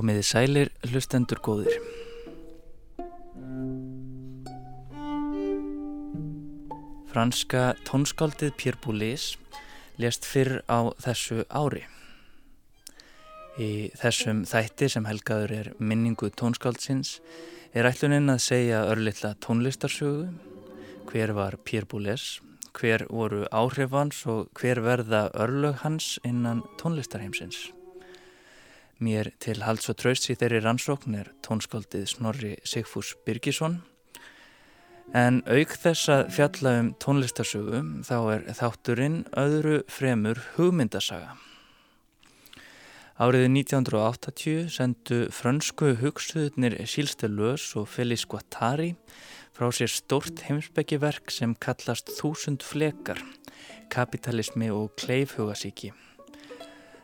Komiði sælir hlustendur góðir. Franska tónskáldið Pierre Boulez lést fyrr á þessu ári. Í þessum þætti sem helgaður er minningu tónskáldsins er ætluninn að segja örlittla tónlistarsögu, hver var Pierre Boulez, hver voru áhrif hans og hver verða örlög hans innan tónlistarheimsins. Mér til halds og traust í þeirri rannsókn er tónskáldið Snorri Sigfús Birgisson en auk þess að fjalla um tónlistarsögu þá er þátturinn öðru fremur hugmyndasaga. Árið 1980 sendu frönsku hugsuðnir Sílstelös og Félix Guattari frá sér stort heimsbyggiverk sem kallast Þúsund flekar, kapitalismi og kleifhugasíki.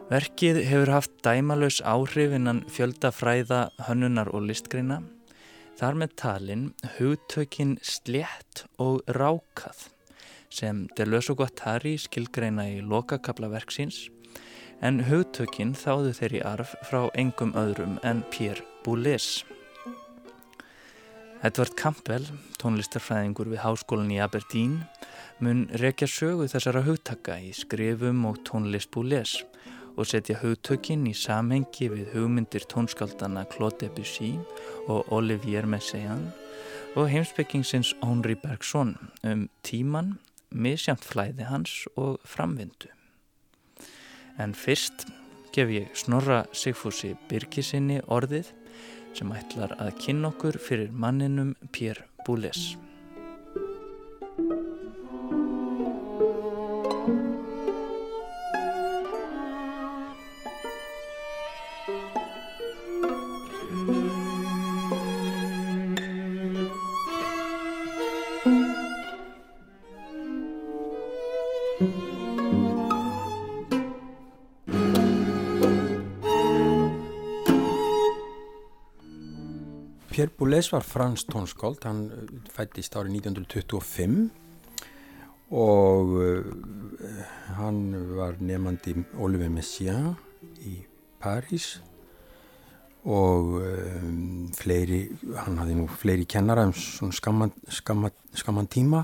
Verkið hefur haft dæmalös áhrif innan fjölda fræða, hönnunar og listgreina. Þar með talin hugtökin slétt og rákað sem Deleuze og Guattari skilgreina í lokakabla verksins en hugtökin þáðu þeirri arf frá engum öðrum en Pierre Boulez. Edvard Campbell, tónlistarfræðingur við háskólan í Aberdeen, mun rekja sögu þessara hugtaka í skrifum og tónlist Boulez og setja hugtökinn í samhengi við hugmyndir tónskaldana Claude Debussy og Olivier Messiaen og heimsbyggingsins Henri Bergson um tíman, misjamt flæði hans og framvindu. En fyrst gef ég Snorra Sigfúsi Birkisinni orðið sem ætlar að kynna okkur fyrir manninum Pierre Boulez. Boulez var fransk tónskáld, hann uh, fættist árið 1925 og uh, hann var nefandi Olivier Messiaen í París og um, fleiri, hann hafði nú fleiri kennara um svona skamman, skamman, skamman tíma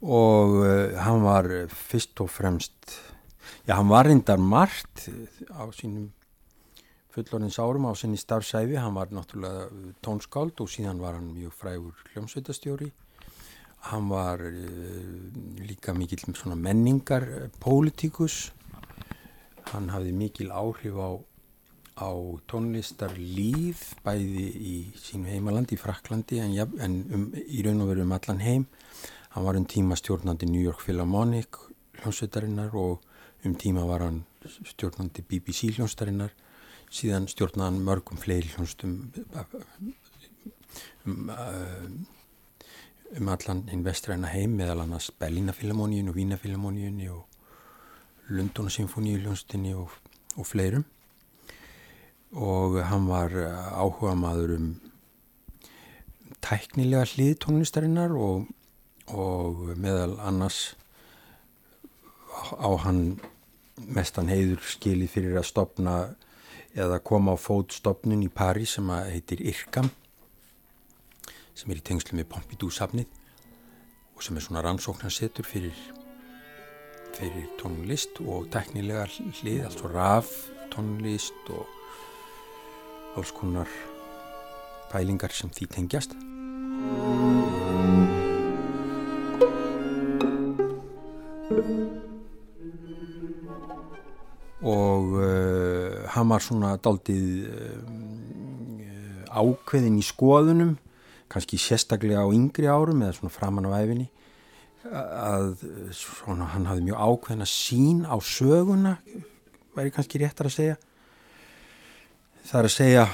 og uh, hann var fyrst og fremst, já hann var reyndar margt á sínum fullorins árum á sinni starfsæfi, hann var náttúrulega tónskáld og síðan var hann mjög frægur hljómsveitastjóri hann var uh, líka mikil menningar uh, pólitíkus. Hann hafði mikil áhrif á, á tónlistar líf bæði í sínu heimalandi í Fraklandi en, en um, í raun og veru um allan heim. Hann var um tíma stjórnandi New York Philharmonic hljómsveitarinnar og um tíma var hann stjórnandi BBC hljómsveitarinnar síðan stjórnaðan mörgum fleiri hljónstum um, um, um allan hinn vestræna heim meðal annars Berlínafilharmoníun og Vínafilharmoníun og Lundónasymfóníu hljónstinni og, og fleirum. Og hann var áhuga maður um tæknilega hlið tónlistarinnar og, og meðal annars á hann mestan heiður skilið fyrir að stopna eða koma á fótstofnun í París sem heitir Irkam sem er í tengslu með Pompidou-safnið og sem er svona rannsóknarsetur fyrir, fyrir tónlist og teknilega hlið, altså raf tónlist og alls konar pælingar sem því tengjast. og uh, hann var svona daldið uh, ákveðin í skoðunum kannski sérstaklega á yngri árum eða svona framann á æfinni að svona hann hafði mjög ákveðin að sín á söguna væri kannski réttar að segja. Það er að segja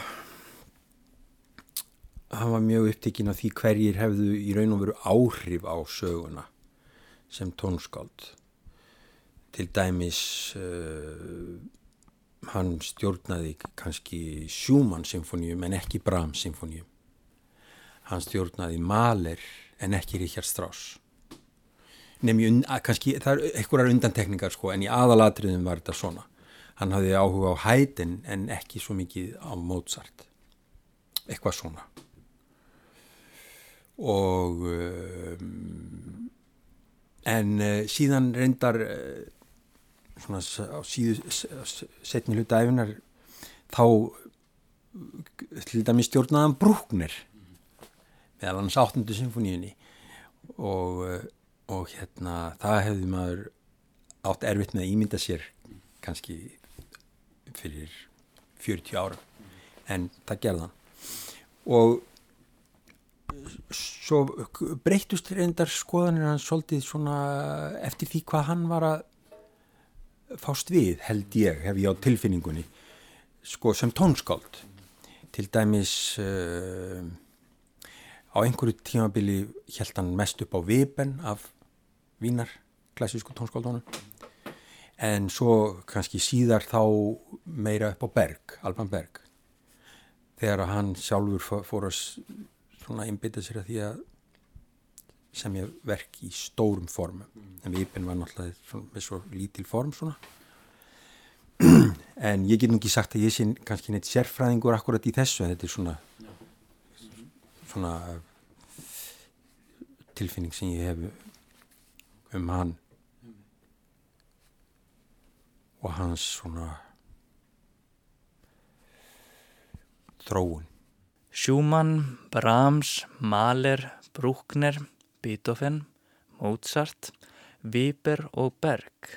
hann var mjög upptikinn af því hverjir hefðu í raun og veru áhrif á söguna sem tónskáld. Til dæmis uh, hann stjórnaði kannski Schumann symfóníum en ekki Brahms symfóníum hann stjórnaði Mahler en ekki Richard Strauss. Nefnum kannski, það er einhverjar undantekningar sko en í aðalatriðum var þetta svona. Hann hafði áhuga á Haydn en ekki svo mikið á Mozart. Eitthvað svona. Og um, en uh, síðan reyndar uh, svona á síðu setni hluta æfinar þá til dæmi stjórnaðan Brúknir meðal hans áttundu symfoníunni og, og hérna það hefði maður átt erfitt með að ímynda sér kannski fyrir 40 ára en það gerða og svo breytust reyndar skoðanir hans svolítið svona eftir því hvað hann var að fást við held ég, hef ég á tilfinningunni sko sem tónskáld. Til dæmis uh, á einhverju tímabili held hann mest upp á vipen af vínar klassísku tónskáldónum en svo kannski síðar þá meira upp á Berg, Alban Berg. Þegar hann sjálfur fór að svona einbytta sér að því að sem ég verk í stórum formum. Mm. en viðbinn var náttúrulega með svo lítil form svona. En ég get nú ekki sagt að ég sé kannski neitt sérfræðingur akkurat í þessu en þetta er svona svona tilfinning sem ég hef um hann. Og hans svona þróun. Schumann, Brahms, Mahler, Bruckner, Beethoven, Mozart, Weber og Berg.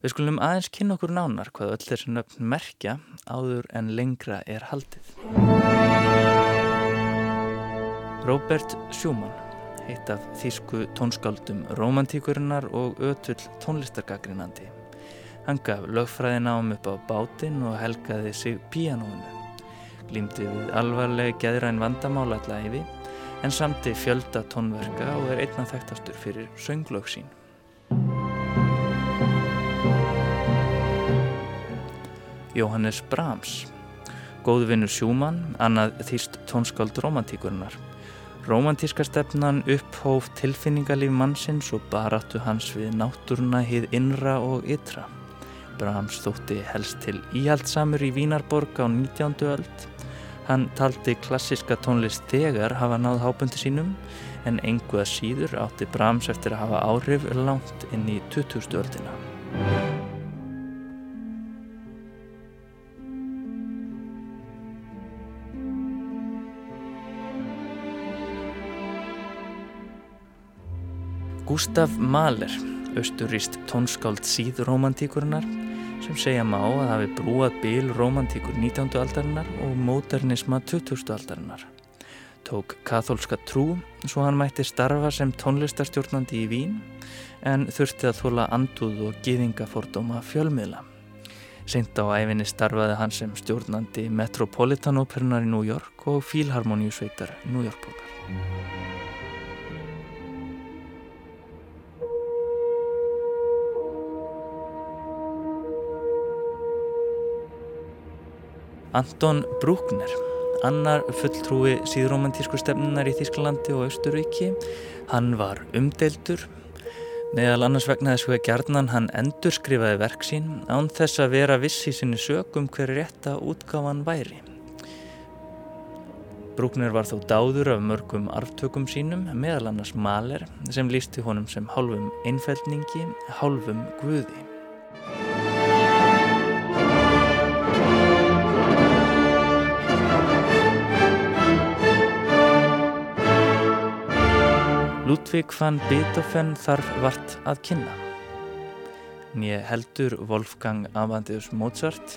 Við skulum aðeins kynna okkur nánar hvað öll þessu nöfn merkja áður en lengra er haldið. Robert Schumann, heitt af þýsku tónskáldum romantíkurinnar og ötull tónlistargagrinandi. Hann gaf lögfræðina ám upp á bátinn og helgaði sig píanónu glýmdi við alvarleg geðræn vandamála allæfi en samti fjölda tónverka og er einna þekktastur fyrir sönglög sín. Jóhannes Brahms, góðvinnu Sjúmann, annað þýst tónskáld romantíkurinnar. Romantíska stefnan upphóf tilfinningalíf mannsins og baráttu hans við náttúruna hið innra og ytra. Brahms þótti helst til íhaldsamur í Vínarborg á 19. öld Hann taldi klassiska tónlist þegar hafa náð hábundi sínum en engu að síður átti Brahms eftir að hafa áhrif langt inn í 2000. öldina. Gustaf Mahler, austuríst tónskáld síðromantíkurinnar sem segja má að hafi brúað bíl romantíkur 19. aldarinnar og módernisma 20. aldarinnar. Tók katholska trú svo hann mætti starfa sem tónlistarstjórnandi í Vín en þurfti að þóla anduð og giðingafordóma fjölmiðla. Seint á æfinni starfaði hann sem stjórnandi Metropolitanóperunar í New York og Fílharmoníusveitar New York Anton Bruckner, annar fulltrúi síðromantísku stefnunar í Þísklandi og Östuríki, hann var umdeltur. Meðal annars vegna þess að gerðnan hann endur skrifaði verk sín án þess að vera viss í sinni sögum hver rétta útgáfan væri. Bruckner var þó dáður af mörgum arftökum sínum, meðal annars Mahler, sem lísti honum sem hálfum einfældningi, hálfum guði. Ludvig van Beethoven þarf vart að kynna. Nýja heldur Wolfgang Amadeus Mozart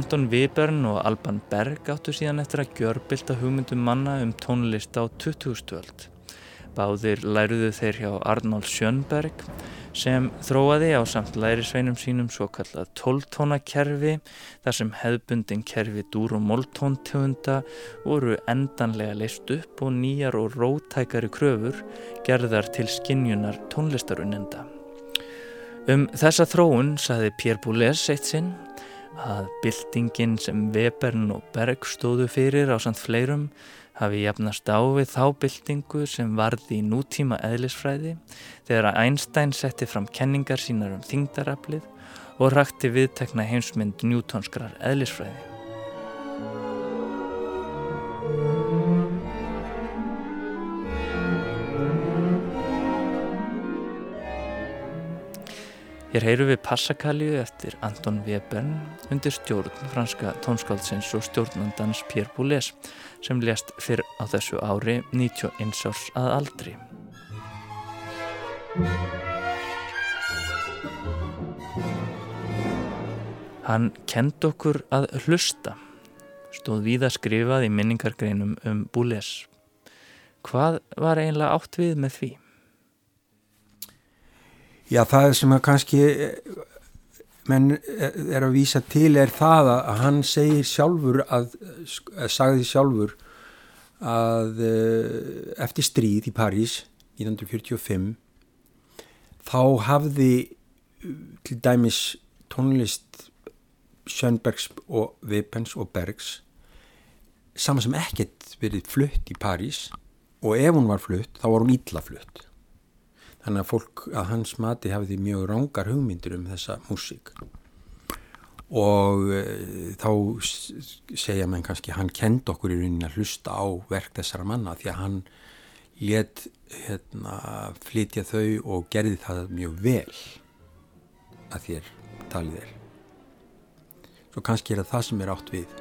Anton Webern og Alban Berg áttu síðan eftir að gjörbylta hugmyndum manna um tónlist á 2000. öld. Báðir læruðu þeir hjá Arnold Schönberg sem þróaði á samt lærisveinum sínum svo kallað tóltónakerfi þar sem hefðbundin kerfi dúr og móltóntegunda voru endanlega leist upp og nýjar og rótækari kröfur gerðar til skinjunar tónlistarunenda. Um þessa þróun saði Pierre Boulez eitt sinn að byltingin sem Webern og Berg stóðu fyrir á samt fleirum hafi jafnast á við þá byltingu sem varði í nútíma eðlisfræði þegar að Einstein setti fram kenningar sínar um þingdaraflið og rakti viðtekna heimsmynd njútonskrar eðlisfræði. Hér heyru við Passakalju eftir Anton Webern undir stjórn franska tónskáldsins og stjórnandans Pierre Boulez sem lést fyrr á þessu ári 91 árs að aldri. Hann kend okkur að hlusta, stóð víða skrifað í minningargreinum um Boulez. Hvað var eiginlega átt við með því? Já, það sem að kannski menn er að vísa til er það að hann segir sjálfur að, sagði sjálfur að eh, eftir stríð í París 1945 þá hafði til dæmis tónlist Sjönnbergs og Vipens og Bergs saman sem ekkert verið flutt í París og ef hún var flutt þá var hún ítla flutt þannig að fólk að hans mati hafi því mjög rángar hugmyndir um þessa músík. Og e, þá segja mann kannski hann kend okkur í rauninni að hlusta á verk þessara manna því að hann let hérna, flytja þau og gerði það mjög vel að þér talið er. Svo kannski er það það sem er átt við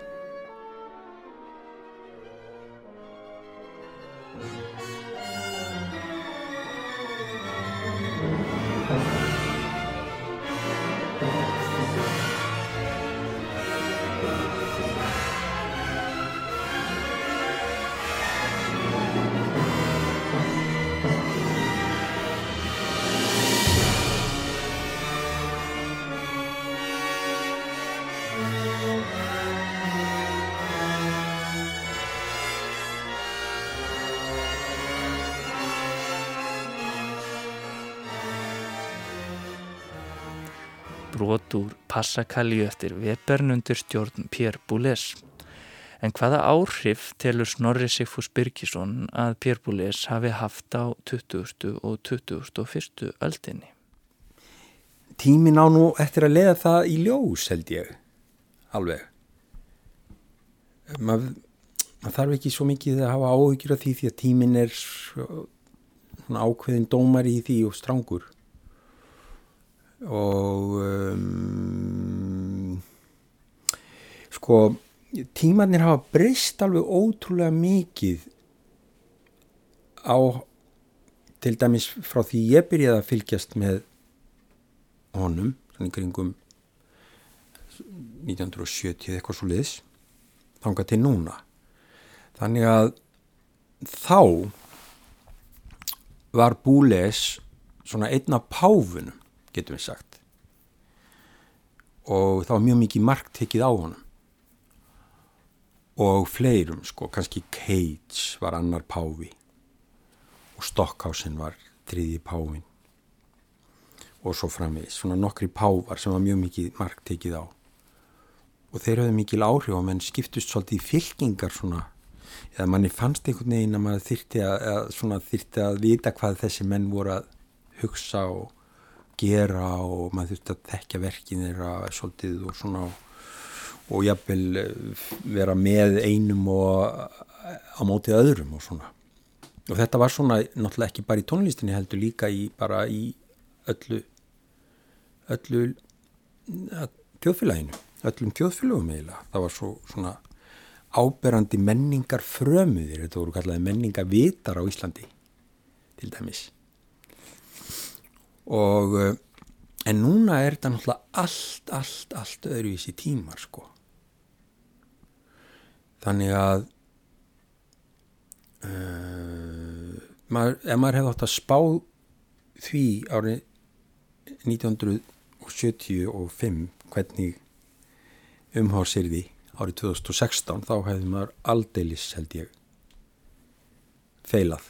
brot úr Passakalju eftir Webern undir stjórn Pierre Boulez. En hvaða áhrif telur Snorri Sigfús Birgisson að Pierre Boulez hafi haft á 20. og 21. öldinni? Tímin á nú eftir að leiða það í ljós held ég, alveg. Maður mað þarf ekki svo mikið að hafa áhugir af því því að tímin er ákveðin dómar í því og strangur og um, sko tímannir hafa breyst alveg ótrúlega mikið á til dæmis frá því ég byrjaði að fylgjast með honum þannig kringum 1970 eitthvað svo liðs þanga til núna. Þannig að þá var Búles svona einna páfunum getum við sagt. Og það var mjög mikið margt tekið á honum. Og fleirum sko, kannski Cage var annar páfi. Og Stockhausen var þriði pávin og svo framvegis, svona nokkri pávar sem var mjög mikið margt tekið á. Og þeir höfðu mikil áhrif og menn skiptust svolítið í fylkingar svona. Eða manni fannst einhvern veginn að maður þyrti að, að, þyrti að vita hvað þessi menn voru að hugsa og gera og maður þurfti að tekja verkin þeirra svolítið og svona og jafnvel eh, vera með einum og á mótið öðrum og svona. Og þetta var svona náttúrulega ekki bara í tónlistinni heldur líka í bara í öllu öllu þjóðfélaginu, öllum þjóðfélagum eiginlega, það var svo svona áberandi menningar frömuðir, þetta voru kallaði menningar vitar á Íslandi til dæmis og eh, en núna er þetta náttúrulega allt, allt, allt öðruvísi tímar sko. Þannig að uh, maður, ef maður hefði átt að spá því árið 1975 hvernig umhásirði árið 2016 þá hefði maður aldeilis held ég feilað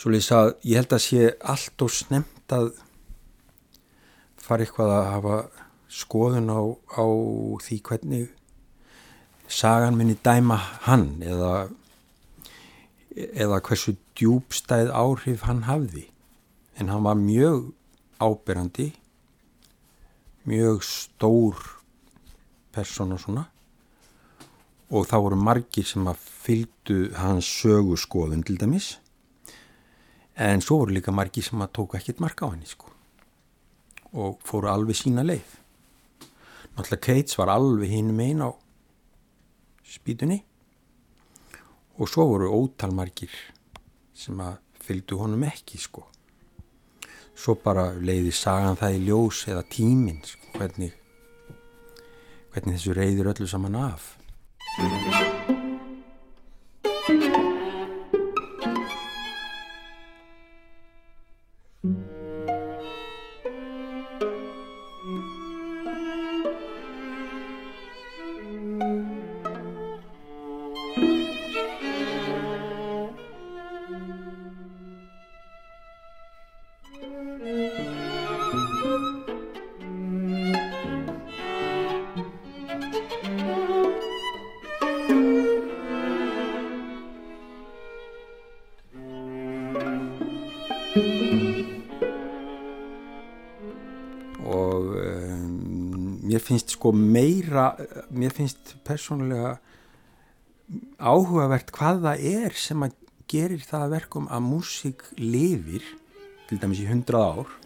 svo lýsa að ég held að sé allt og snemt að fara eitthvað að hafa skoðun á, á því hvernig sagan minni dæma hann eða eða hversu djúbstæð áhrif hann hafði. En hann var mjög áberandi mjög stór persón og svona. Og þá voru margir sem að fylgdu hans sögu skoðun til dæmis en svo voru líka margir sem að tóku ekkert marka á henni sko. Og fóru alveg sína leið. Náttúrulega Keits var alveg hinn megin á spýtunni. Og svo voru ótalmargir sem að fylgdu honum ekki sko. Svo bara leiði sagan það í ljós eða tíminn sko, hvernig hvernig þessu reyðir öllu saman af mér finnst persónulega áhugavert hvað það er sem að gerir það verkum að músík lifir til dæmis í hundrað ár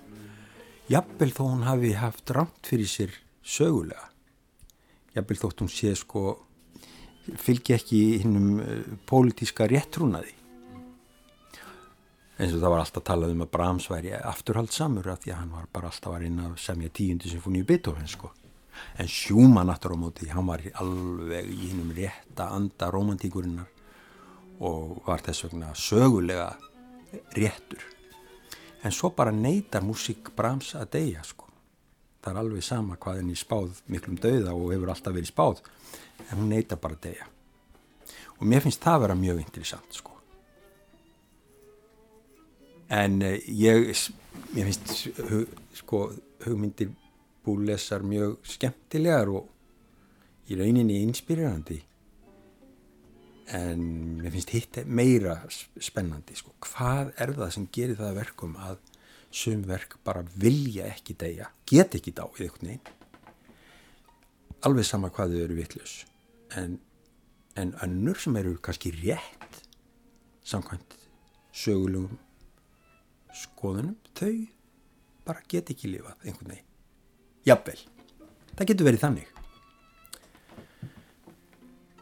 jafnvel þó hún hafi haft rámt fyrir sér sögulega. Jafnvel þótt hún sé sko fylgi ekki hinnum uh, pólitíska réttrúnaði. Eins og það var alltaf talað um að Brahms væri afturhaldsamur af því að hann var bara alltaf að reyna að semja tíundu symfóníu Beethoven sko en Schumann aftur á móti, hann var alveg í hinnum rétta anda romantíkurinnar og var þess vegna sögulega réttur. En svo bara neytar músík Brahms að deyja sko. Það er alveg sama hvað henni spáð miklum dauða og hefur alltaf verið spáð en hún neytar bara að deyja. Og mér finnst það að vera mjög interessant sko. En uh, ég ég finnst sko, hugmyndir búlesar mjög skemmtilegar og í rauninni inspirerandi en mér finnst hitt meira spennandi sko. hvað er það sem gerir það verkum að sum verk bara vilja ekki deyja, get ekki dá í einhvern veginn alveg sama hvað þau eru vittlus en, en önnur sem eru kannski rétt samkvæmt sögulegum skoðunum, þau bara get ekki lifað einhvern veginn. Jafnvel, það getur verið þannig.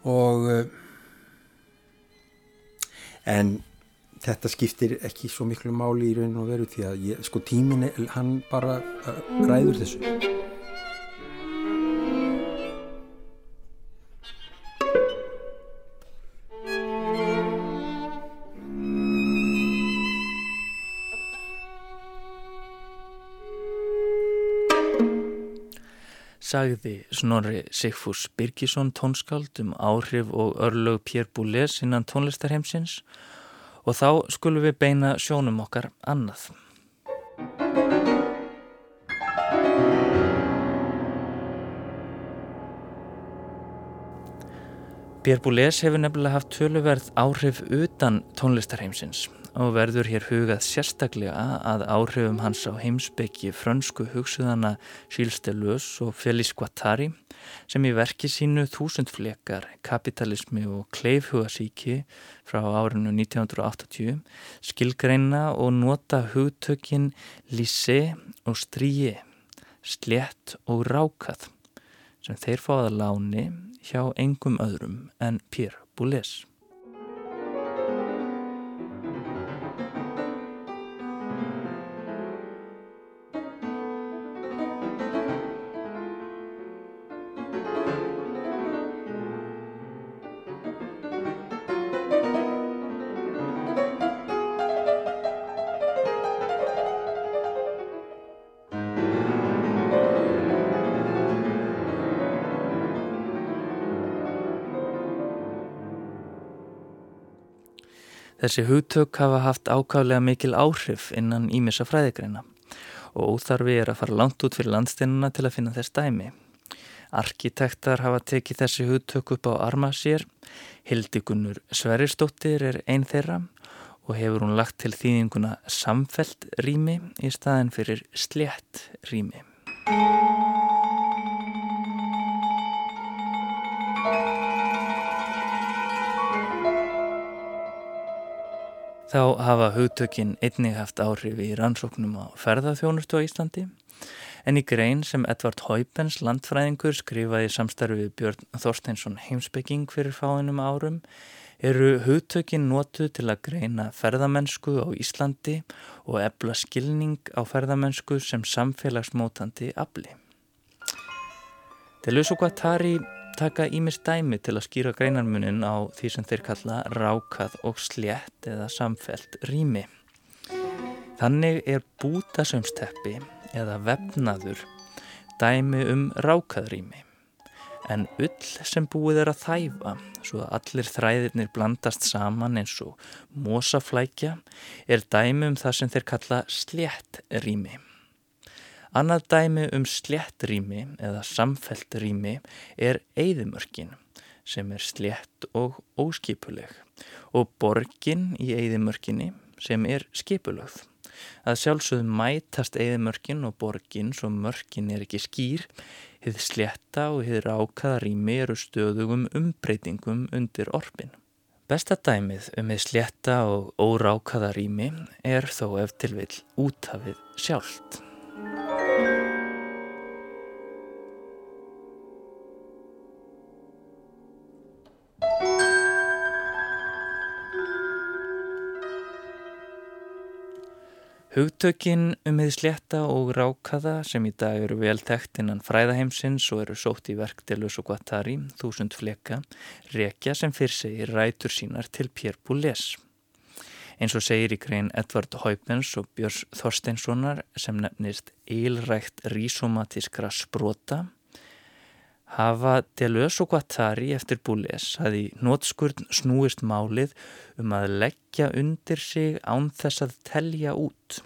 Og en þetta skiptir ekki svo miklu máli í raun og veru því að ég, sko tímin hann bara ræður þessu. Sagði Snorri Sigfús Birgisson tónskáld um áhrif og örlög Pér Búles innan tónlistarheimsins og þá skulum við beina sjónum okkar annað. Pér Búles hefur nefnilega haft töluverð áhrif utan tónlistarheimsins og verður hér hugað sérstaklega að áhrifum hans á heimsbyggi frönsku hugsuðana Gilles Deleuze og Félix Guattari sem í verki sínu þúsundflekar, kapitalismi og kleifhugasíki frá árinu 1980 skilgreina og nota hugtökin lissé og stríi, slett og rákað sem þeir fáða láni hjá engum öðrum en Pierre Boulez. Þessi hugtök hafa haft ákvæmlega mikil áhrif innan ímissa fræðigreina og óþarfi er að fara langt út fyrir landsteinuna til að finna þess dæmi. Arkitektar hafa tekið þessi hugtök upp á arma sér, Hildigunnur Sveristóttir er einn þeirra og hefur hún lagt til þýðinguna samfelt rými í staðin fyrir slétt rými. Þá hafa hugtökin einnig haft áhrif í rannsóknum á ferðarþjónustu á Íslandi en í grein sem Edvard Haupens landfræðingur skrifaði samstarfi við Björn Þorsteinsson heimsbygging fyrir fáinum árum eru hugtökin notuð til að greina ferðamennsku á Íslandi og ebla skilning á ferðamennsku sem samfélagsmótandi afli. Deleuze og Guattari taka ímis dæmi til að skýra greinarmunin á því sem þeir kalla rákað og slétt eða samfelt rými. Þannig er bútasömsteppi eða vefnaður dæmi um rákað rými. En ull sem búið er að þæfa svo að allir þræðirnir blandast saman eins og mosaflækja er dæmi um það sem þeir kalla slétt rými. Annað dæmi um slétt rými eða samfelt rými er eigðimörkin sem er slétt og óskipuleg og borgin í eigðimörkinni sem er skipulögð. Að sjálfsögðu mætast eigðimörkin og borgin svo mörkin er ekki skýr, hið slétta og hið rákaða rými eru stöðugum umbreytingum undir orfin. Besta dæmið um hið slétta og órákaða rými er þó eftir vil útafið sjálft. Hugtökin um hefði slétta og rákaða sem í dag eru vel þekkt innan fræðaheimsins og eru sótt í verktelus og guattari, þúsund fleka, rekja sem fyrr segir rætur sínar til Pér Búles. Eins og segir í grein Edvard Haupens og Björns Þorsteinssonar sem nefnist eilrækt rísomatískra sprota hafa Deleuze og Guattari eftir Boulez að í nótskurn snúist málið um að leggja undir sig án þess að telja út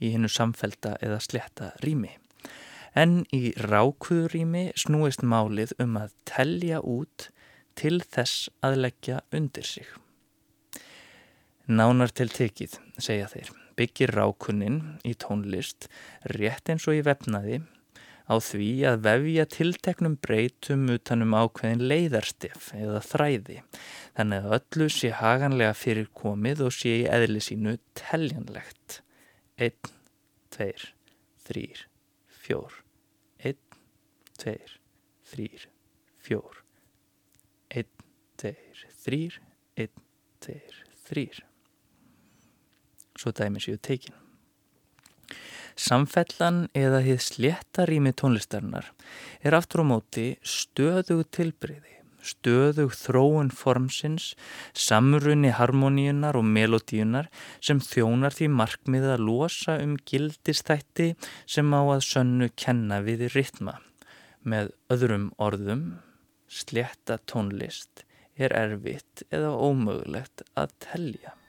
í hennu samfelta eða sletta rými. En í rákuðurými snúist málið um að telja út til þess að leggja undir sig. Nánar til tekið, segja þeir, byggir rákunnin í tónlist rétt eins og í vefnaði á því að vefja tilteknum breytum utanum ákveðin leiðarstef eða þræði þannig að öllu sé haganlega fyrir komið og sé í eðli sínu teljanlegt. 1, 2, 3, 4, 1, 2, 3, 4, 1, 2, 3, 1, 2, 3. Svo dæmi séu tekin. Samfellan eða hið sléttarými tónlistarinnar er aftur á móti stöðug tilbreyði, stöðug þróun formsins, samrunni harmoníunar og melodíunar sem þjónar því markmiða að losa um gildistætti sem á að sönnu kenna við ritma. Með öðrum orðum, slétta tónlist er erfitt eða ómögulegt að telja.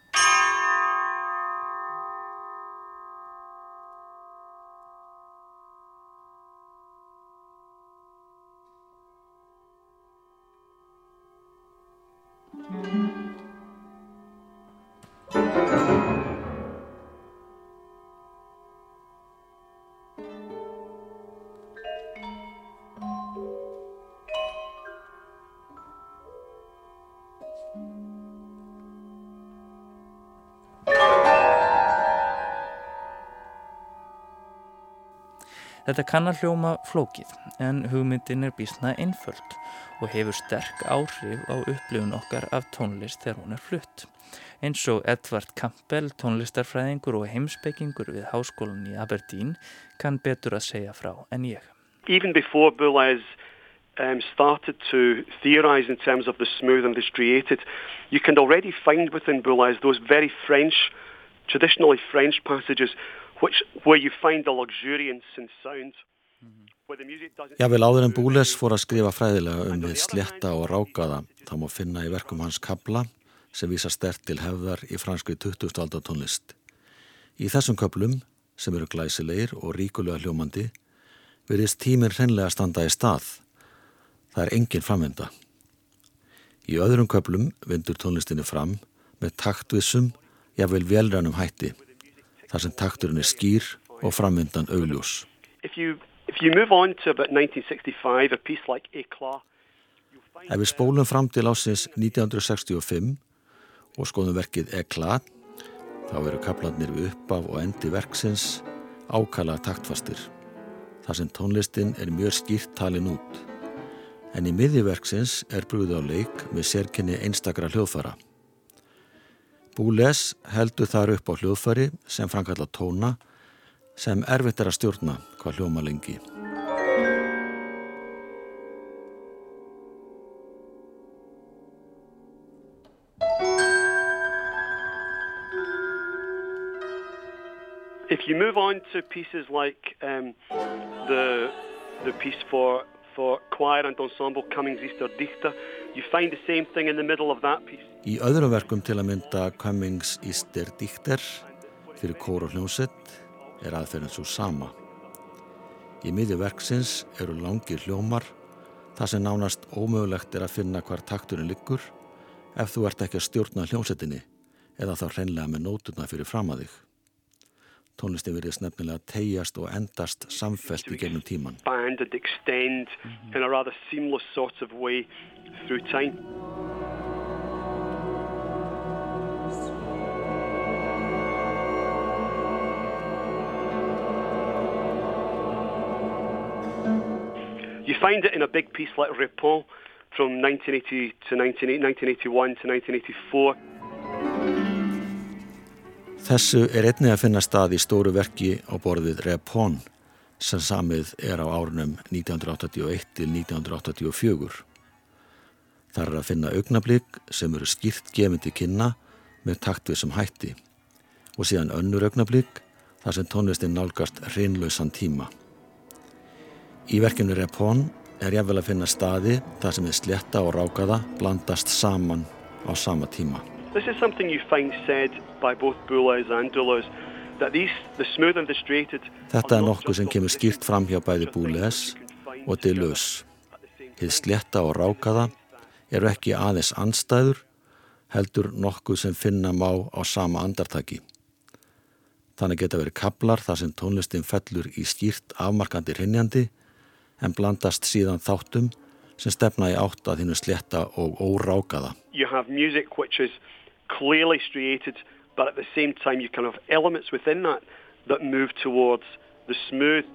Þetta kann að hljóma flókið en hugmyndin er bísna einföld og hefur sterk áhrif á upplifun okkar af tónlist þegar hún er flutt. Eins og Edvard Campbell, tónlistarfræðingur og heimsbyggingur við háskólan í Aberdeen kann betur að segja frá en ég. Even before Boulez um, started to theorize in terms of the smooth and the striated, you can already find within Boulez those very French, traditionally French passages which, where you find the luxuriance in sound. Já, vel áður en Búles fór að skrifa fræðilega um við sletta og rákaða, þá má finna í verkum hans kabla sem vísa stert til hefðar í franskri 20. aldar tónlist. Í þessum köplum, sem eru glæsilegir og ríkulega hljómandi, verðist tíminn hreinlega standa í stað. Það er engin framvinda. Í öðrum köplum vindur tónlistinni fram með taktvissum, jável velrænum hætti, þar sem takturinn er skýr og framvindan augljós. If you, if you move on to about 1965, a piece like Eclat, Ef við spólum fram til ásins 1965 og skoðum verkið Eclat, þá veru kaplarnir við uppaf og endi verksins ákala taktfastir. Þar sem tónlistin er mjög skýrt talin út. En í miðjiverksins er brúð á leik með sérkenni einstakra hljóðfara. Búles heldur þar upp á hljóðfari sem framkalla tóna sem erfitt er að stjórna hvað hljóma lengi. If you move on to pieces like um, the the piece for for choir and ensemble Cummings Easter Dichter, Í öðrum verkum til að mynda Cummings Easter Dichter fyrir kór og hljómsett er aðferðin svo sama. Í miði verksins eru langir hljómar þar sem nánast ómögulegt er að finna hvar takturinn liggur ef þú ert ekki að stjórna hljómsettinni eða þá hreinlega með nótuna fyrir fram að þig. Tónlistin verið nefnilega tegjast og endast samfelt í gegnum tíman. Band and extend mm -hmm. in a rather seamless sort of way through time. You find it in a big piece like Ripon from 1980 to 1981 to 1984. Þessu er einnig að finna stað í stóru verki á borðið Repón sem samið er á árunum 1981 til 1984. Það er að finna augnablík sem eru skýrt gefindi kynna með taktvið sem hætti og síðan önnur augnablík þar sem tónlistin nálgast reynlausan tíma. Í verkinu Repón er jáfnvel að finna staði þar sem er sletta og rákaða blandast saman á sama tíma. This is something you find said by both Boulez and Doulos that these, the smooth and the straighted Þetta er nokkuð sem kemur skýrt fram hjá bæði Boulez og Deleuze. Þið sletta og rákaða eru ekki aðeins anstæður, heldur nokkuð sem finna má á sama andartaki. Þannig geta verið kablar þar sem tónlistin fellur í skýrt afmarkandi hrinnjandi en blandast síðan þáttum sem stefna í átt að þínu sletta og órákaða. You have music which is clearly striated, but at the same time you kind of elements within that that move towards the smooth.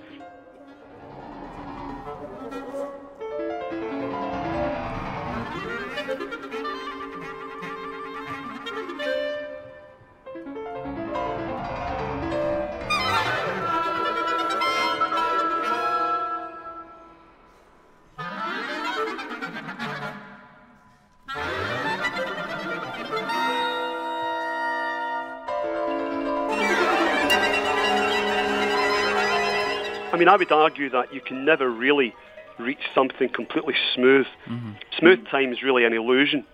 I mean, I would argue that you can never really reach something completely smooth. Mm -hmm. Smooth time is really an illusion.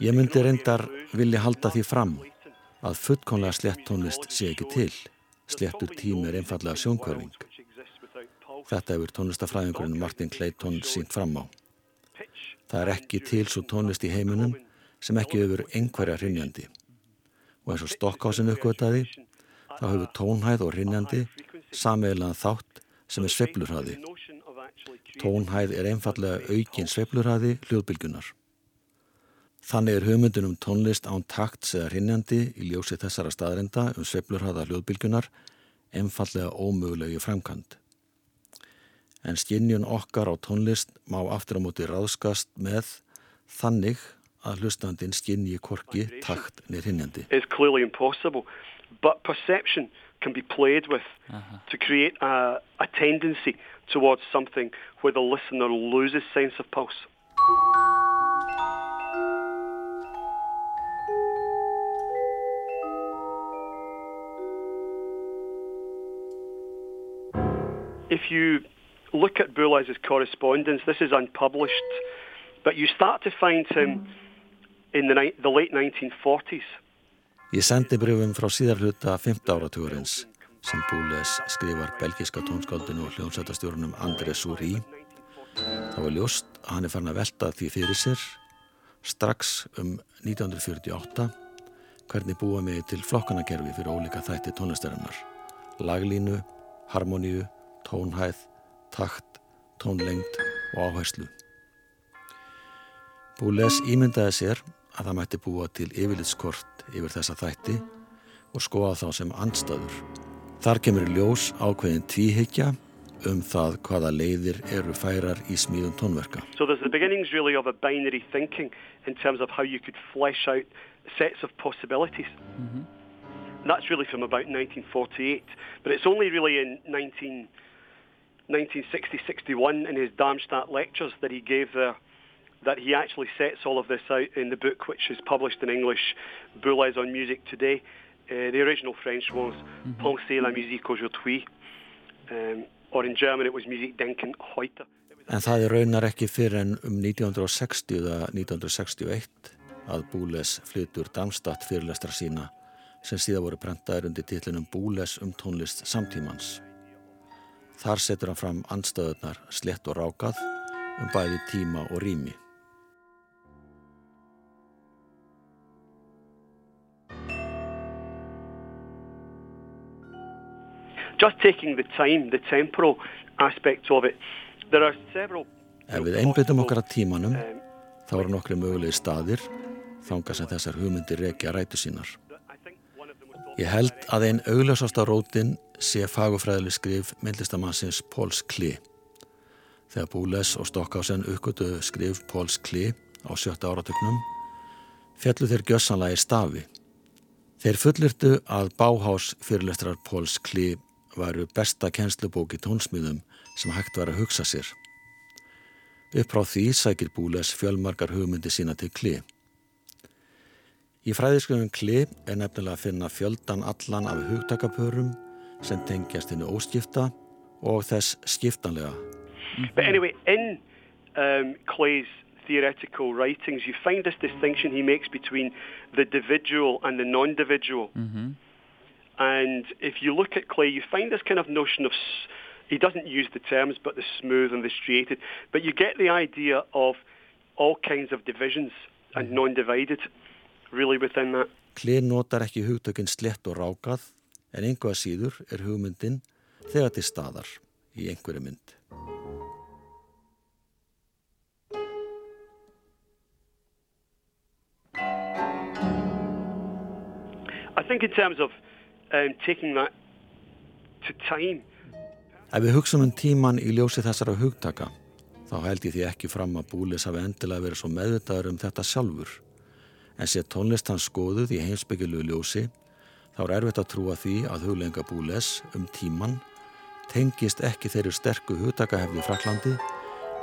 Ég myndi reyndar vilja halda því fram að fullkonlega slett tónlist sé ekki til. Slettur tím er einfallega sjónkverfing. Þetta hefur tónlistafræðingurinn Martin Clayton sínt fram á. Það er ekki til svo tónlist í heiminum sem ekki hefur einhverja hrinnjandi. Og eins og Stokkhásin uppgötaði, þá hefur tónhæð og hrinnjandi sameigilega þátt sem er sveplurhæði. Tónhæð er einfallega aukin sveplurhæði hljóðbylgunar. Þannig er hugmyndin um tónlist án takt eða hrinnjandi í ljósi þessara staðrinda um sveplurhæða hljóðbylgunar einfallega ómögulegi framkvæmt. En skinnjun okkar á tónlist má aftur á móti ráðskast með þannig að hlustandin skinnji korki takt neð hrinnjandi. It's clearly impossible, but perception can be played with uh-huh. to create a, a tendency towards something where the listener loses sense of pulse. If you look at Boulez's correspondence, this is unpublished, but you start to find him in the, the late 1940s. Ég sendi brjöfum frá síðar hluta 15 áratugurins sem Búles skrifar belgiska tónskáldinu og hljómsættastjórnum André Sourí. Það var ljóst að hann er farin að velta því fyrir sér strax um 1948 hvernig búa mig til flokkanakerfi fyrir ólika þætti tónlistarinnar. Laglínu, harmoníu, tónhæð, takt, tónlengt og áherslu. Búles ímyndaði sér að það mætti búa til yfirlitskort yfir þessa þætti og skoða þá sem anstaður. Þar kemur ljós ákveðin tvíhyggja um það hvaða leiðir eru færar í smíðum tónverka. So there's the beginnings really of a binary thinking in terms of how you could flesh out sets of possibilities. Mm -hmm. That's really from about 1948, but it's only really in 19, 1960-61 in his Darmstadt lectures that he gave there that he actually sets all of this out in the book which is published in English, Boulez on Music Today. Uh, the original French was mm -hmm. Pensez la musique aujourd'hui. Um, or in German it was Musik denken heute. En það er raunar ekki fyrir en um 1960 eða 1961 að Búles flytur Darmstadt fyrirlestra sína sem síðan voru brentaður undir titlinum Búles um tónlist samtímans. Þar setur hann fram anstöðunar slett og rákað um bæði tíma og rými. Just taking the time, the temporal aspect of it, there are several... Ef við einbyttum okkar að tímanum, um, þá eru nokkru mögulegi staðir, þanga sem þessar hugmyndir rekja rætu sínar. Ég held að einn augljósasta rótin sé fagufræðileg skrif myndlistamannsins Póls Kli. Þegar Búles og Stokkásen uppgötuðu skrif Póls Kli á sjötta áratöknum, fjallu þeir gjössanlega í stafi. Þeir fullirtu að báhás fyrirlestrar Póls Kli varu besta kennslubóki tónsmíðum sem hægt var að hugsa sér. Upp frá því sækir Búles fjölmarkar hugmyndi sína til kli. Í fræðisköfum kli er nefnilega að finna fjöldan allan af hugtakapörum sem tengjast henni óskipta og þess skiptanlega. But anyway, in um, Clay's theoretical writings, you find this distinction he makes between the individual and the non-individual. Mm -hmm. And if you look at Clay, you find this kind of notion of, he doesn't use the terms, but the smooth and the striated, but you get the idea of all kinds of divisions and mm-hmm. non-divided really within that. Clay notar ekki hugtökinn slett og rákað, en einhvað síður er hugmyndin þegar til staðar í einhverju mynd. I think in terms of um. Ef við hugsaum um tíman í ljósi þessara hugtaka, þá held ég því ekki fram að Búlis hafi endilega verið svo meðvitaður um þetta sjálfur. En sé tónlist hans skoðuð í heimsbyggilu ljósi, þá er erfitt að trúa því að huglenga Búles um tíman tengist ekki þeirri sterku hugtakahefði í Fraklandi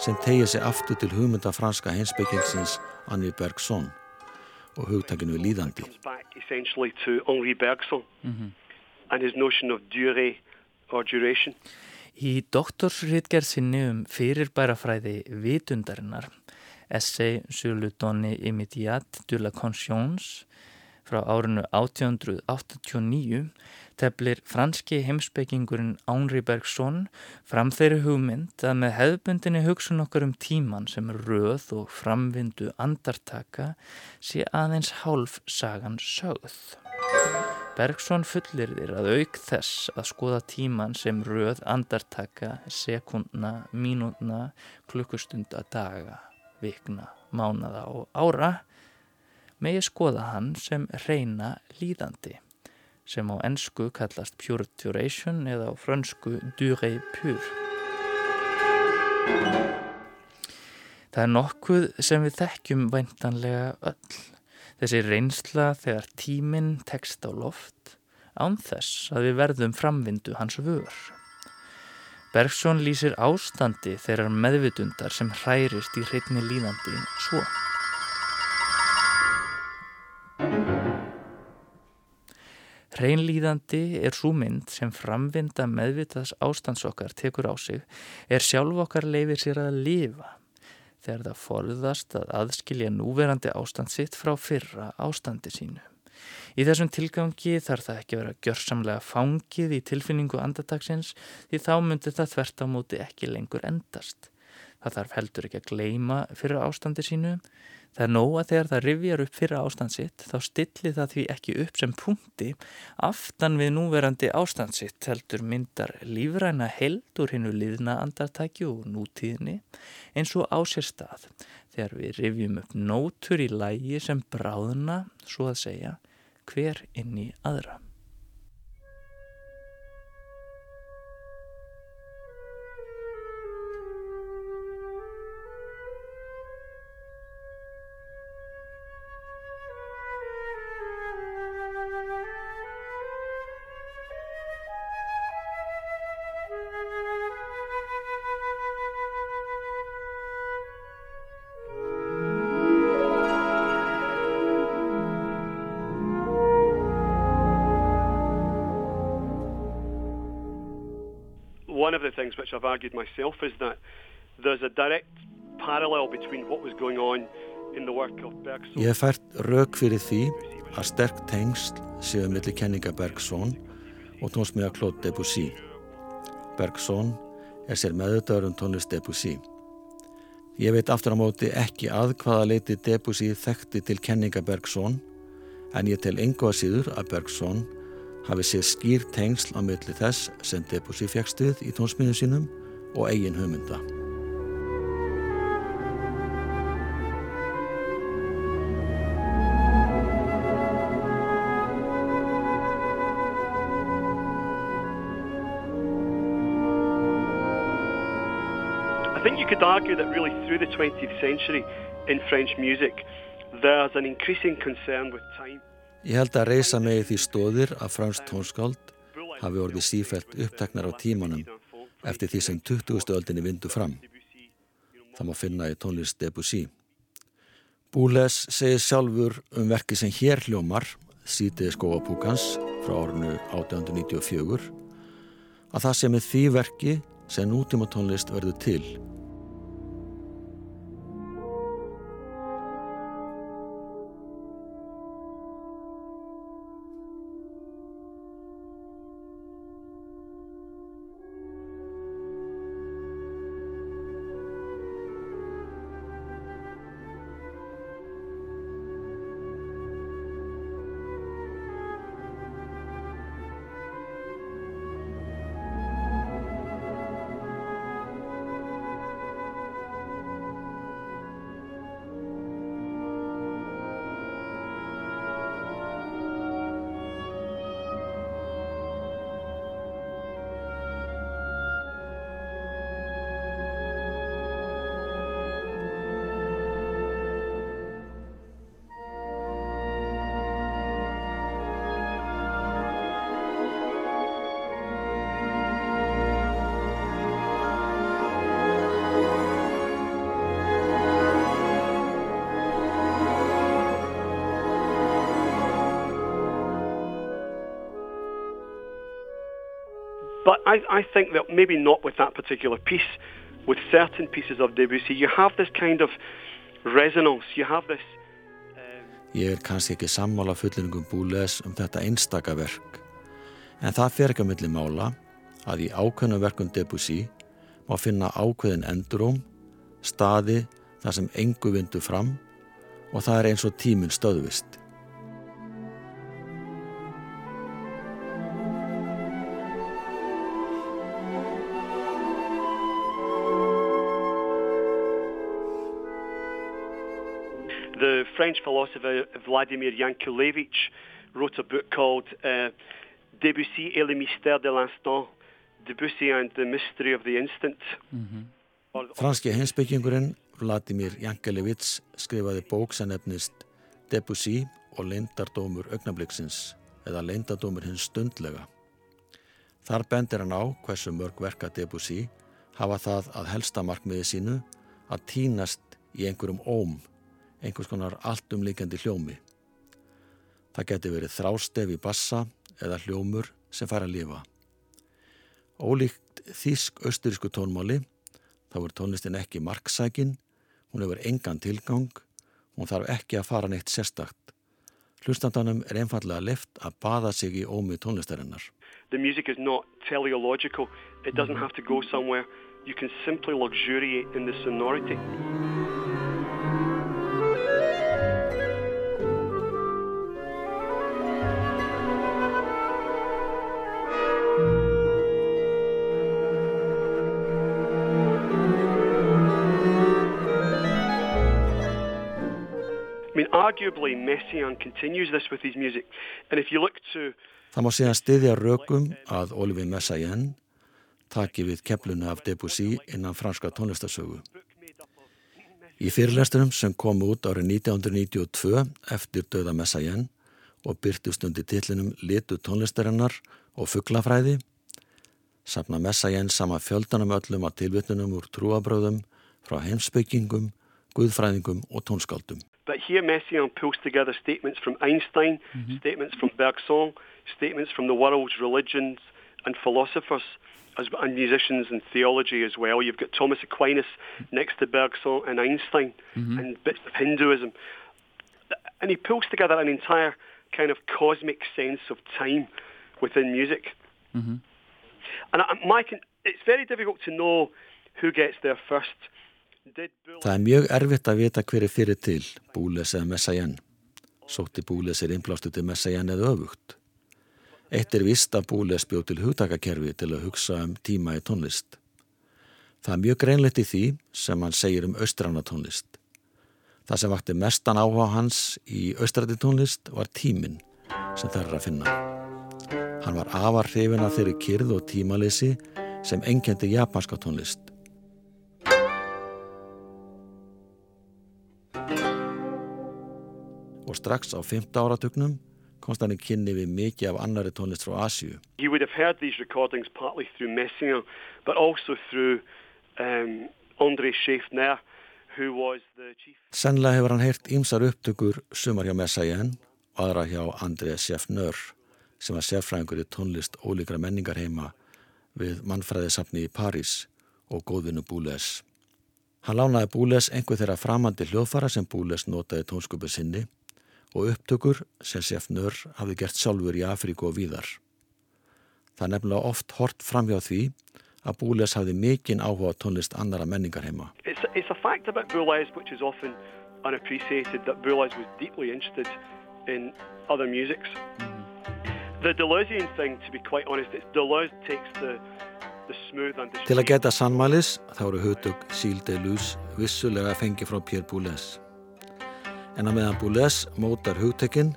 sem tegið sér aftur til hugmynda franska heimsbyggingsins Anni Bergson og hugtakinu líðandi. Mm -hmm. Í doktorsritgerðsinni um fyrirbærafræði vitundarinnar Essay sur le donné immédiat de la conscience frá árinu 1889 teflir franski heimsbyggingurinn Ánri Bergson fram þeirri hugmynd að með hefðbundinni hugsun okkar um tíman sem röð og framvindu andartaka sé aðeins hálf sagan sögð. Bergson fullir þér að auk þess að skoða tíman sem röð andartaka sekundna, mínútna, klukkustunda, daga, vikna, mánada og ára megi skoða hann sem reyna líðandi sem á ennsku kallast pure duration eða á frönsku durée pure. Það er nokkuð sem við þekkjum væntanlega öll. Þessi reynsla þegar tíminn tekst á loft án þess að við verðum framvindu hans vör. Bergson lýsir ástandi þeirrar meðvitundar sem hærist í hreitni líðandi svo. Hreinlýðandi er svo mynd sem framvinda meðvitaðs ástandsokkar tekur á sig er sjálf okkar leifir sér að lifa. þegar það forðast að aðskilja núverandi ástand sitt frá fyrra ástandi sínu. Í þessum tilgangi þarf það ekki vera gjörsamlega fangið í tilfinningu andatagsins því þá myndir það þvert á móti ekki lengur endast. Það þarf heldur ekki að gleima fyrra ástandi sínu Það er nóg að þegar það rivjar upp fyrir ástandsitt þá stillir það því ekki upp sem punkti aftan við núverandi ástandsitt heldur myndar lífræna held úr hinnu liðna andartæki og nútíðni eins og á sér stað þegar við rivjum upp nótur í lægi sem bráðuna, svo að segja, hver inn í aðra. I've argued myself is that there's a direct parallel between what was going on in the work of Bergson. Ég fært rauk fyrir því að sterk tengsl séu millir kenninga Bergson og tónsmíða Claude Debussy. Bergson er sér meðutaður um tónlist Debussy. Ég veit aftur á móti ekki að hvaða leiti Debussy þekkti til kenninga Bergson en ég tel enga síður að Bergson hafi séð skýr tengsl á milli þess sem Debussy fjækstuð í tónsmíðum sínum og eigin hugmynda. Could argue that really through the 20th century in French music there's an increasing concern with time. Ég held að reysa megi því stóðir að fransk tónskáld hafi orðið sífælt uppteknar á tímanum eftir því sem 20. öldinni vindu fram. Það má finna í tónlist Debussy. Búles segir sjálfur um verki sem hér hljómar, Sítið skóapúkans frá ornu 1894, að það sem er því verki sem nútíma tónlist verður til. I, I think that maybe not with that particular piece, with certain pieces of Debussy, you have this kind of resonance, you have this... Um... Ég er kannski ekki sammála fullingum búles um þetta einstaka verk, en það fer ekki að milli mála að í ákveðnum verkum Debussy má finna ákveðin enduróm, staði þar sem engu vindu fram og það er eins og tíminn stöðvist. French philosopher Vladimir Yankelevich wrote a book called uh, Debussy et le mystère de l'instant, Debussy and the mystery of the instant. Mm -hmm. Franski hensbyggingurinn Vladimir Yankelevich skrifaði bók sem nefnist Debussy og leindardómur augnabliksins eða leindardómur hins stundlega. Þar bendir hann á hversu mörg verka Debussy hafa það að helsta markmiði sínu að týnast í einhverjum óm einhvers konar alltumlíkjandi hljómi. Það geti verið þrástef í bassa eða hljómur sem fær að lifa. Ólíkt þísk-austurísku tónmáli þá er tónlistin ekki marksækin, Hún hefur engan tilgang, hún þarf ekki að fara neitt sérstakt. Hlustandanum er einfallega left að baða sig í ómi tónlistarinnar. The music is not teleological. It doesn't have to go somewhere. You can simply luxuriate in the sonority. I mean, arguably, Messiaen continues this with his music. And if you look to... Það má síðan styðja rökum að Olivier Messiaen taki við kemluna af Debussy innan franska tónlistarsögu. Í fyrirlesturum sem kom út árið 1992 eftir döða Messiaen og byrtust undir tillinum litu tónlistarinnar og fugglafræði, sapna Messiaen sama fjöldanum öllum að tilvittunum úr trúabröðum frá heimsbyggingum, guðfræðingum og tónskáldum. But here Messiaen pulls together statements from Einstein, mm-hmm. statements from Bergson, statements from the world's religions and philosophers as, and musicians and theology as well. You've got Thomas Aquinas next to Bergson and Einstein mm-hmm. and bits of Hinduism. And he pulls together an entire kind of cosmic sense of time within music. Mm-hmm. And I, my, it's very difficult to know who gets there first. Það er mjög erfitt að vita hver er fyrir til, Búles eða Messiaen. Sótti Búles er innblástu til Messiaen eða öfugt. Eitt er vist að Búles bjóð til hugtakakerfi til að hugsa um tíma í tónlist. Það er mjög greinlegt í því sem hann segir um austræna tónlist. Það sem vakti mestan áhuga hans í austræti tónlist var tíminn sem það er að finna. Hann var afar hrifin að þeirri kyrð og tímalesi sem engendi japanska tónlist. Strax á 5. áratugnum komst hann í kynni við mikið af annari tónlist frá Asju. You would have heard these recordings partly through Messiaen but also through um, André Schaeffner who was the chief... Sennilega hefur hann heyrt ýmsar upptökur sumar hjá Messiaen og aðra hjá André Schaeffner sem var sérfræðingur í tónlist ólíkra menningar heima við mannfræðisafni í París og góðvinu Búles. Hann lánaði Búles einhver þeirra framandi hljóðfara sem Búles notaði tónskupu sinni og upptökur sem Sefnur hafi gert sjálfur í Afríku og víðar. Það er nefnilega oft hort framhjá því að Búles hafi mikinn áhuga tónlist annara menningar heima. It's, it's a fact about Boulez which is often unappreciated that Boulez was deeply interested in other musics. The Deleuzian thing, to be quite honest, it's Deleuze takes the Til að geta sannmælis þá eru hugtug Síl de Luz vissulega fengi frá Pierre Boulez en að meðan Boulez mótar hugtekinn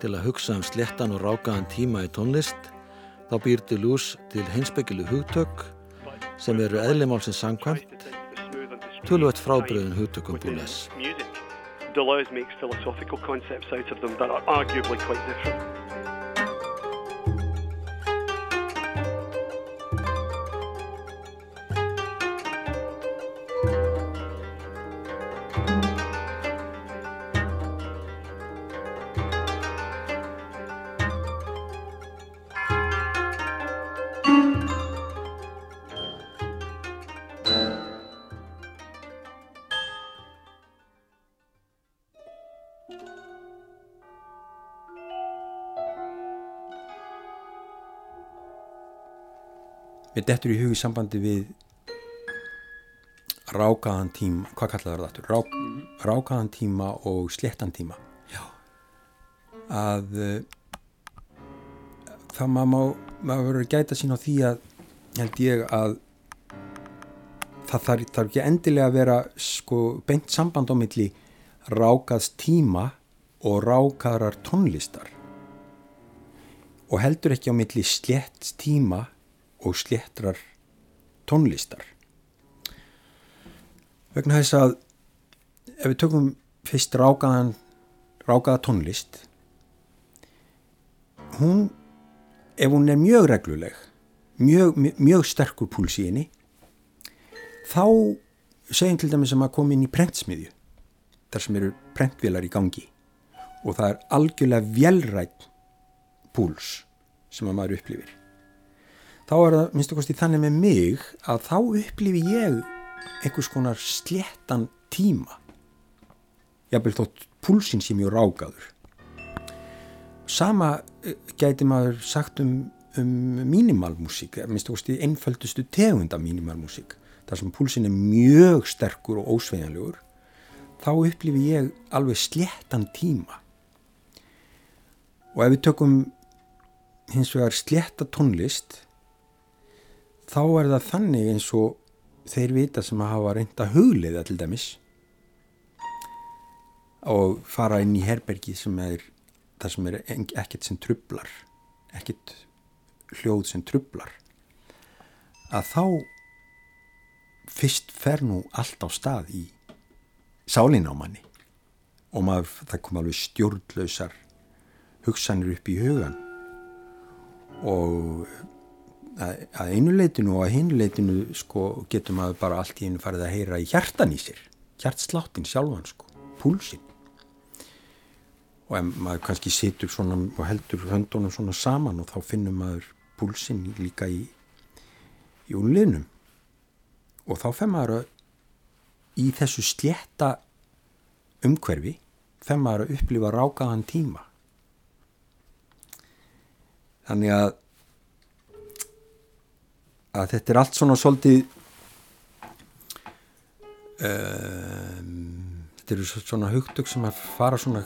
til að hugsa um slettan og rákaðan tíma í tónlist þá býr Deleuze til hinsbyggilu hugtök sem eru eðlimálsins sangkvæmt tölvöld frábriðin hugtökum Boulez. Deleuze makes philosophical concepts out of them that are arguably quite different dettur í hug í sambandi við rákaðan tíma, hvað kallaður það aftur? Rák, -hmm. Rákaðan tíma og sléttan tíma. Já. Að uh, það maður verður að gæta sín á því að held ég að það þarf, þarf ekki endilega að vera sko beint samband á milli rákaðs tíma og rákaðar tónlistar og heldur ekki á milli slétt tíma og sléttrar tónlistar. Vegna þess að ef við tökum fyrst rákaðan rákaða tónlist hún ef hún er mjög regluleg mjög, mjög sterkur púls í henni þá segjum til dæmis að koma inn í prentsmiðju þar sem eru prentvélar í gangi og það er algjörlega velrætt púls sem að maður upplifir þá er það minnst okkar þannig með mig að þá upplifi ég einhvers konar sléttan tíma. Jafnvel þótt púlsinn sé mjög rákaður. Sama eh, gæti maður sagt um, um mínimalmusík minnst veist í einföldustu tegunda mínimalmusík þar sem púlsinn er mjög sterkur og ósveigjanlegur þá upplifi ég alveg sléttan tíma. Og ef við tökum hins vegar slétta tónlist þá er það þannig eins og þeir vita sem að hafa reynda hugliða til dæmis og fara inn í herbergi sem er það sem er ekkert sem trublar ekkert hljóð sem trublar að þá fyrst fer nú allt á stað í sálinn á manni og maður, það kom alveg stjórnlausar hugsanir upp í hugan og að einu leitinu og að hinu leitinu sko getur maður bara allt í einu farið að heyra í hjartan í sér. Hjartsláttin sjálfan sko, púlsinn. Og ef maður kannski situr svona og heldur höndunum svona saman og þá finnum maður púlsinn líka í í úrliðnum og þá fenn maður að í þessu slétta umhverfi fenn maður að upplifa rákaðan tíma. Þannig að að þetta er allt svona svolítið um, þetta eru svona hugtök sem að fara svona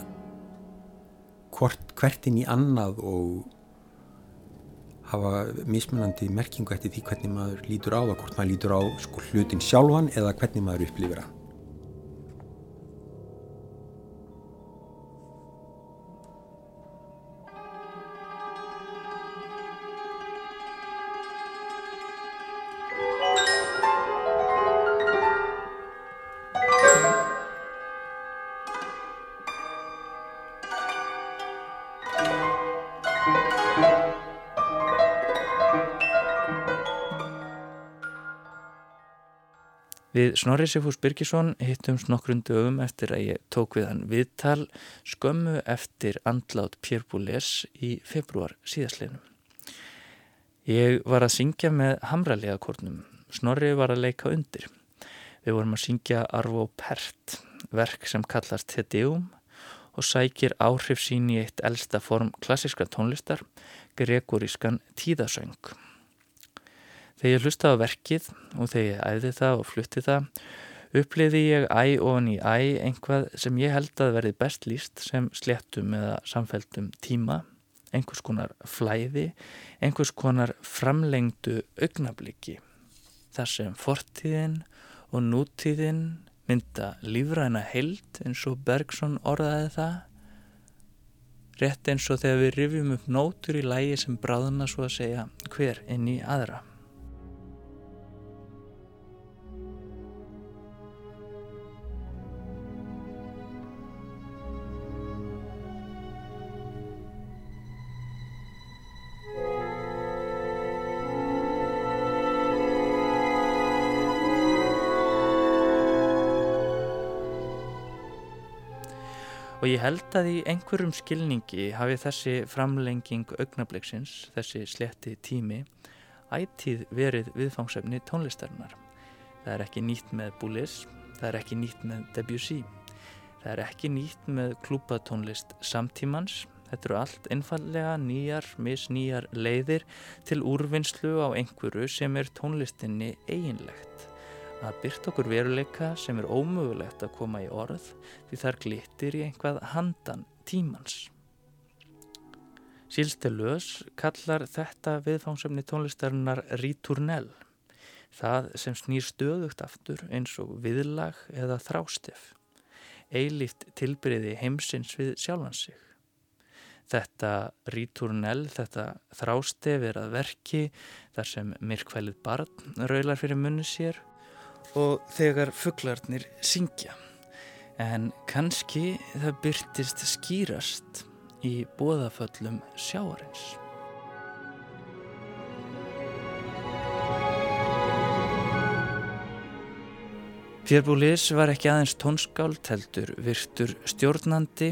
hvort, hvert inn í annað og hafa mismunandi merkingu eftir því hvernig maður lítur á það, hvort maður lítur á sko, hlutin sjálfan eða hvernig maður upplifir það Við Snorri Sifús Birgisson hittumst nokkrun dögum eftir að ég tók við hann viðtal skömmu eftir andlát Pér Búles í februar síðastleinum. Ég var að syngja með hamraliðakórnum, Snorri var að leika undir. Við vorum að syngja Arvo Pert, verk sem kallast Tedeum og sækir áhrif sín í eitt elsta form klassiska tónlistar, gregorískan tíðasöng. Þegar ég hlustaði á verkið og þegar ég æði það og flutti það, uppliði ég æ ofan í æ einhvað sem ég held að verði best líst sem sléttum eða samfældum tíma, einhvers konar flæði, einhvers konar framlengdu augnabliki. Þar sem fortíðin og nútíðin mynda lífræna held eins og Bergson orðaði það, rétt eins og þegar við rifjum upp nótur í lægi sem bráðuna svo að segja hver inn í aðra. Og ég held að í einhverjum skilningi hafi þessi framlenging augnabliksins, þessi sletti tími, ætið verið viðfangsefni tónlistarinnar. Það er ekki nýtt með Boulis, það er ekki nýtt með Debussy, það er ekki nýtt með klúpatónlist samtímans. Þetta eru allt einfallega nýjar, misnýjar leiðir til úrvinnslu á einhverju sem er tónlistinni eiginlegt að byrta okkur veruleika sem er ómögulegt að koma í orð því þar glittir í einhvað handan tímans. Sílstelös kallar þetta viðfángsefni tónlistarinnar ríturnell, það sem snýr stöðugt aftur eins og viðlag eða þrástef, eilíft tilbyrði heimsins við sjálfansig. Þetta ríturnell, þetta þrástef er að verki þar sem myrkvælið barn raular fyrir munni sér og þegar fugglarnir syngja. En kannski það byrtist skýrast í bóðaföllum sjáarins. Fjörbúlis var ekki aðeins tónskáld heldur virtur stjórnandi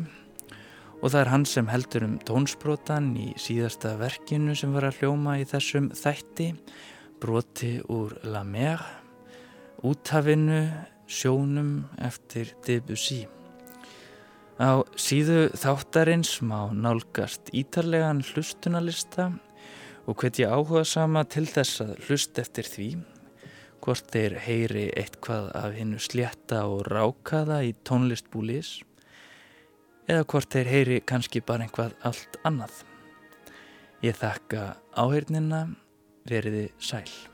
og það er hann sem heldur um tónsbrotan í síðasta verkinu sem var að hljóma í þessum þætti, broti úr La Mer útafinu sjónum eftir Debussy. Á síðu þáttarins má nálgast ítarlegan hlustunalista og hvetja áhuga sama til þess að hlust eftir því hvort þeir heyri eitthvað af hinnu slétta og rákaða í tónlistbúlis eða hvort þeir heyri kannski bara einhvað allt annað. Ég þakka áheirnina veriði sæl.